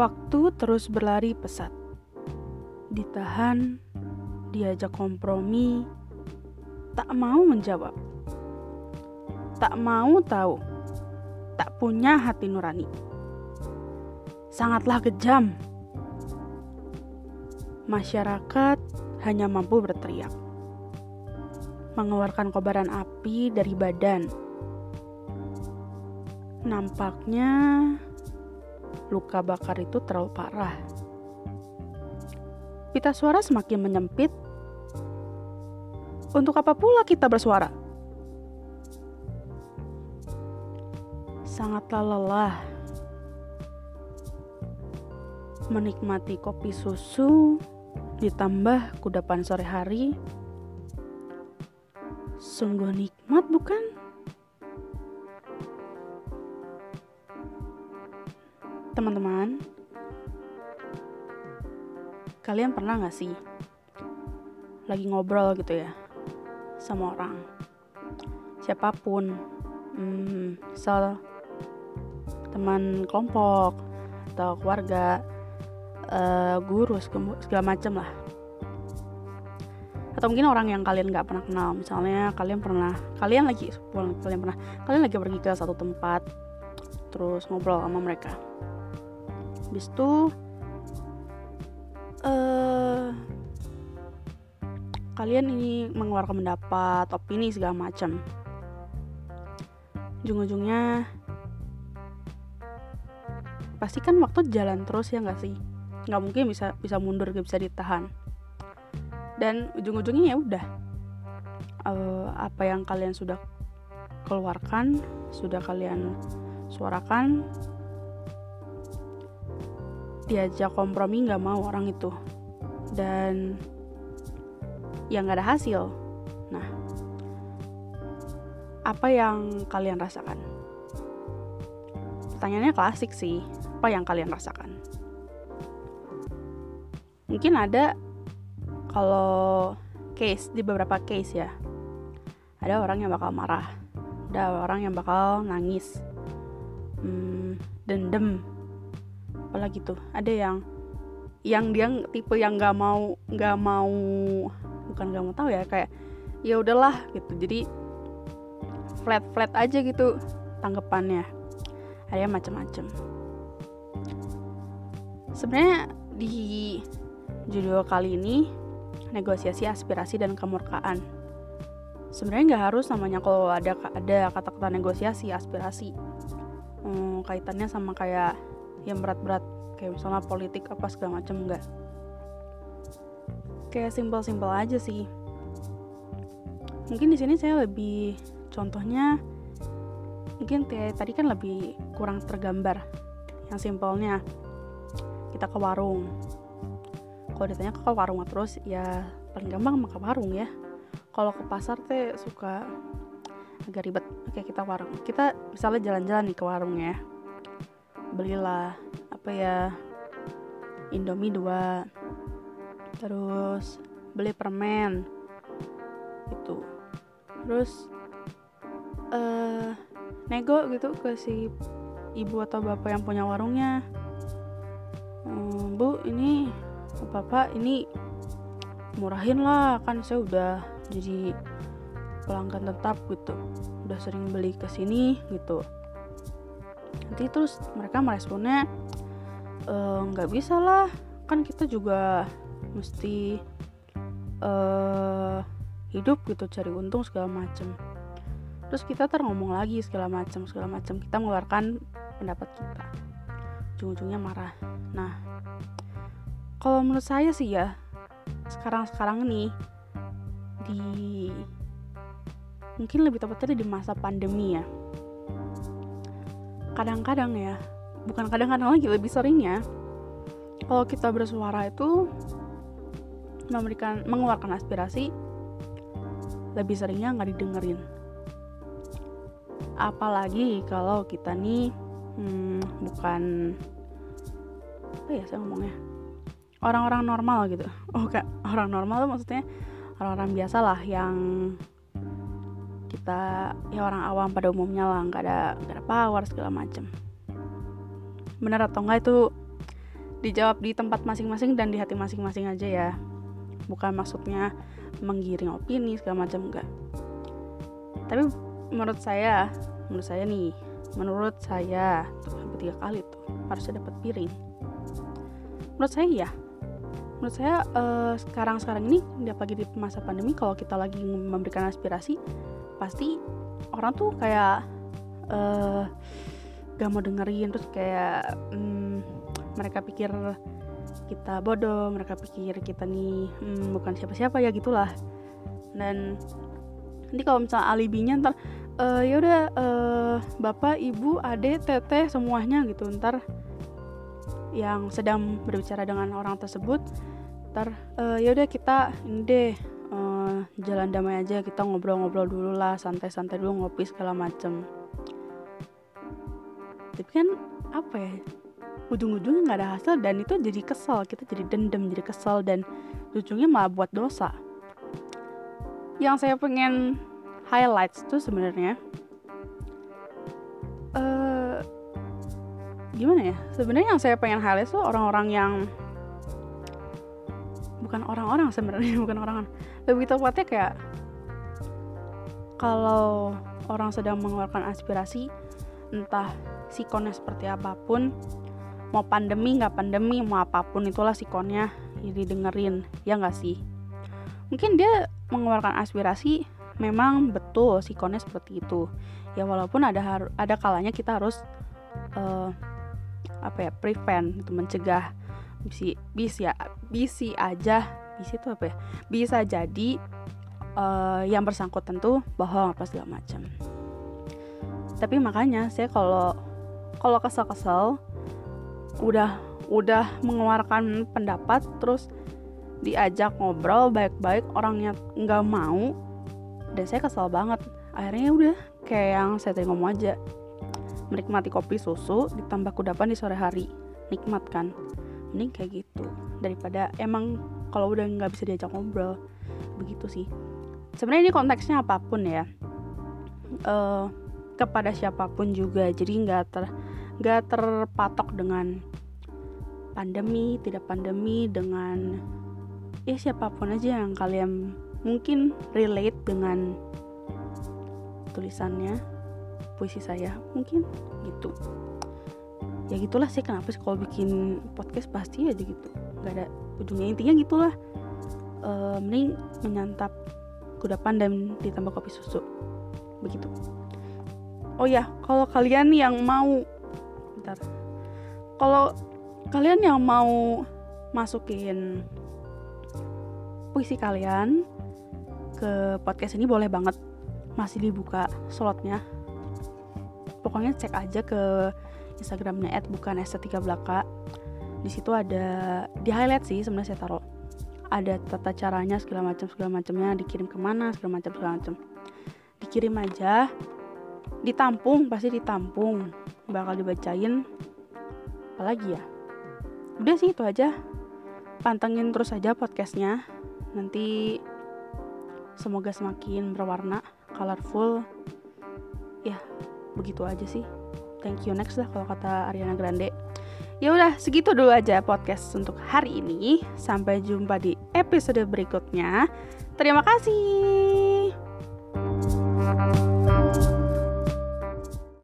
Waktu terus berlari pesat. Ditahan, diajak kompromi, tak mau menjawab. Tak mau tahu, tak punya hati nurani. Sangatlah kejam. Masyarakat hanya mampu berteriak. Mengeluarkan kobaran api dari badan. Nampaknya luka bakar itu terlalu parah. Pita suara semakin menyempit. Untuk apa pula kita bersuara? Sangatlah lelah menikmati kopi susu ditambah kudapan sore hari. Sungguh nikmat, bukan? Teman-teman, kalian pernah gak sih lagi ngobrol gitu ya sama orang, siapa pun, hmm, misal teman kelompok atau keluarga, uh, guru segala macam lah, atau mungkin orang yang kalian nggak pernah kenal, misalnya kalian pernah, kalian lagi, kalian pernah, kalian lagi pergi ke satu tempat, terus ngobrol sama mereka habis itu uh, kalian ini mengeluarkan pendapat opini segala macam. Ujung-ujungnya pasti kan waktu jalan terus ya nggak sih? Nggak mungkin bisa bisa mundur gak bisa ditahan. Dan ujung-ujungnya ya udah. Uh, apa yang kalian sudah keluarkan sudah kalian suarakan diajak kompromi nggak mau orang itu. Dan yang nggak ada hasil. Nah apa yang kalian rasakan? Pertanyaannya klasik sih apa yang kalian rasakan? Mungkin ada kalau case di beberapa case ya. Ada orang yang bakal marah ada orang yang bakal nangis hmm, dendam apalagi tuh? Ada yang yang dia tipe yang nggak mau nggak mau bukan nggak mau tahu ya kayak ya udahlah gitu. Jadi flat flat aja gitu tanggapannya. Ada macam-macam sebenarnya di judul kali ini negosiasi aspirasi dan kemurkaan. Sebenarnya nggak harus namanya kalau ada ada kata-kata negosiasi aspirasi. Hmm, kaitannya sama kayak yang berat-berat kayak misalnya politik apa segala macam enggak kayak simpel-simpel aja sih. Mungkin di sini saya lebih contohnya mungkin kayak tadi kan lebih kurang tergambar yang simpelnya. Kita ke warung. Kalau ditanya ke warung terus ya paling gampang ke warung ya. Kalau ke pasar teh suka agak ribet oke kita warung. Kita misalnya jalan-jalan nih ke warung ya belilah apa ya Indomie dua terus beli permen itu terus uh, nego gitu ke si ibu atau bapak yang punya warungnya. Um, bu ini bapak ini murahin lah kan saya udah jadi pelanggan tetap gitu. Udah sering beli ke sini gitu nanti terus mereka meresponnya eh, nggak e, bisa lah kan kita juga mesti uh, hidup gitu cari untung segala macem. Terus kita ter ngomong lagi segala macam segala macam kita mengeluarkan pendapat kita. Ujung-ujungnya marah. Nah kalau menurut saya sih ya sekarang-sekarang nih di mungkin lebih tepatnya di masa pandemi ya kadang-kadang ya bukan kadang-kadang lagi lebih seringnya kalau kita bersuara itu memberikan mengeluarkan aspirasi lebih seringnya nggak didengerin. Apalagi kalau kita nih hmm, bukan apa ya saya ngomongnya orang-orang normal gitu. Oh orang normal tuh maksudnya orang-orang biasa lah yang kita ya orang awam pada umumnya lah nggak ada nggak ada power segala macam benar atau enggak itu dijawab di tempat masing-masing dan di hati masing-masing aja ya. Bukan maksudnya menggiring opini segala macam enggak tapi menurut saya menurut saya nih menurut saya tuh sampai tiga kali tuh harusnya dapat piring. Menurut saya ya menurut saya uh, sekarang sekarang ini apalagi di masa pandemi kalau kita lagi memberikan aspirasi pasti orang tuh kayak uh, gak mau dengerin terus kayak um, mereka pikir kita bodoh mereka pikir kita nih hmm, bukan siapa-siapa ya gitulah. Dan nanti kalau misalnya alibinya ntar uh, ya udah uh, bapak ibu adek teteh semuanya gitu. Ntar yang sedang berbicara dengan orang tersebut ntar uh, ya udah kita ini deh jalan damai aja kita ngobrol-ngobrol dulu lah santai-santai dulu ngopi segala macem. Tapi kan apa ya ujung-ujungnya nggak ada hasil dan itu jadi kesel kita jadi dendam jadi kesel dan ujungnya malah buat dosa. Yang saya pengen highlights tuh sebenarnya uh, gimana ya sebenarnya yang saya pengen highlight tuh orang-orang yang bukan orang-orang sebenarnya bukan orang lebih tepatnya kayak kalau orang sedang mengeluarkan aspirasi entah sikonnya seperti apa pun mau pandemi nggak pandemi mau apa pun itulah sikonnya jadi dengerin ya nggak sih? Mungkin dia mengeluarkan aspirasi memang betul sikonnya seperti itu. Ya walaupun ada ada kalanya kita harus uh, apa ya prevent itu mencegah. Bisi bis ya bisi aja bisi itu apa ya? Bisa jadi uh, yang bersangkutan tuh bohong apa segala macam. Tapi makanya saya kalau kalau kesel-kesel udah udah mengeluarkan pendapat terus diajak ngobrol baik-baik orangnya nggak mau dan saya kesal banget. Akhirnya ya udah kayak yang saya tadi ngomong aja menikmati kopi susu ditambah kudapan di sore hari. Nikmat kan? Mending kayak gitu. Daripada emang kalau udah nggak bisa diajak ngobrol. Begitu sih. Sebenarnya ini konteksnya apa pun ya. Uh, kepada siapa pun juga. Jadi nggak ter nggak terpatok dengan pandemi tidak pandemi dengan ya siapa pun aja yang kalian mungkin relate dengan tulisannya puisi saya mungkin gitu. Ya gitulah sih kenapa sih kalau bikin podcast pasti aja gitu. Nggak ada ujungnya intinya gitulah. Uh, mending menyantap kudapan dan ditambah kopi susu. Begitu. Oh ya kalau kalian yang mau bentar. Kalau kalian yang mau masukin puisi kalian ke podcast ini boleh banget. Masih dibuka slotnya. Pokoknya cek aja ke instagramnya at bukan estetika belaka di situ ada di highlight sih sebenarnya saya taruh. Ada tata caranya segala macam segala macamnya dikirim ke mana segala macam segala macam. Dikirim aja ditampung pasti ditampung bakal dibacain. Apalagi ya? Udah sih itu aja. Pantengin terus aja podcastnya. Nanti semoga semakin berwarna colorful. Ya begitu aja sih. Thank you next lah kalau kata Ariana Grande ya udah segitu dulu aja podcast untuk hari ini. Sampai jumpa di episode berikutnya. Terima kasih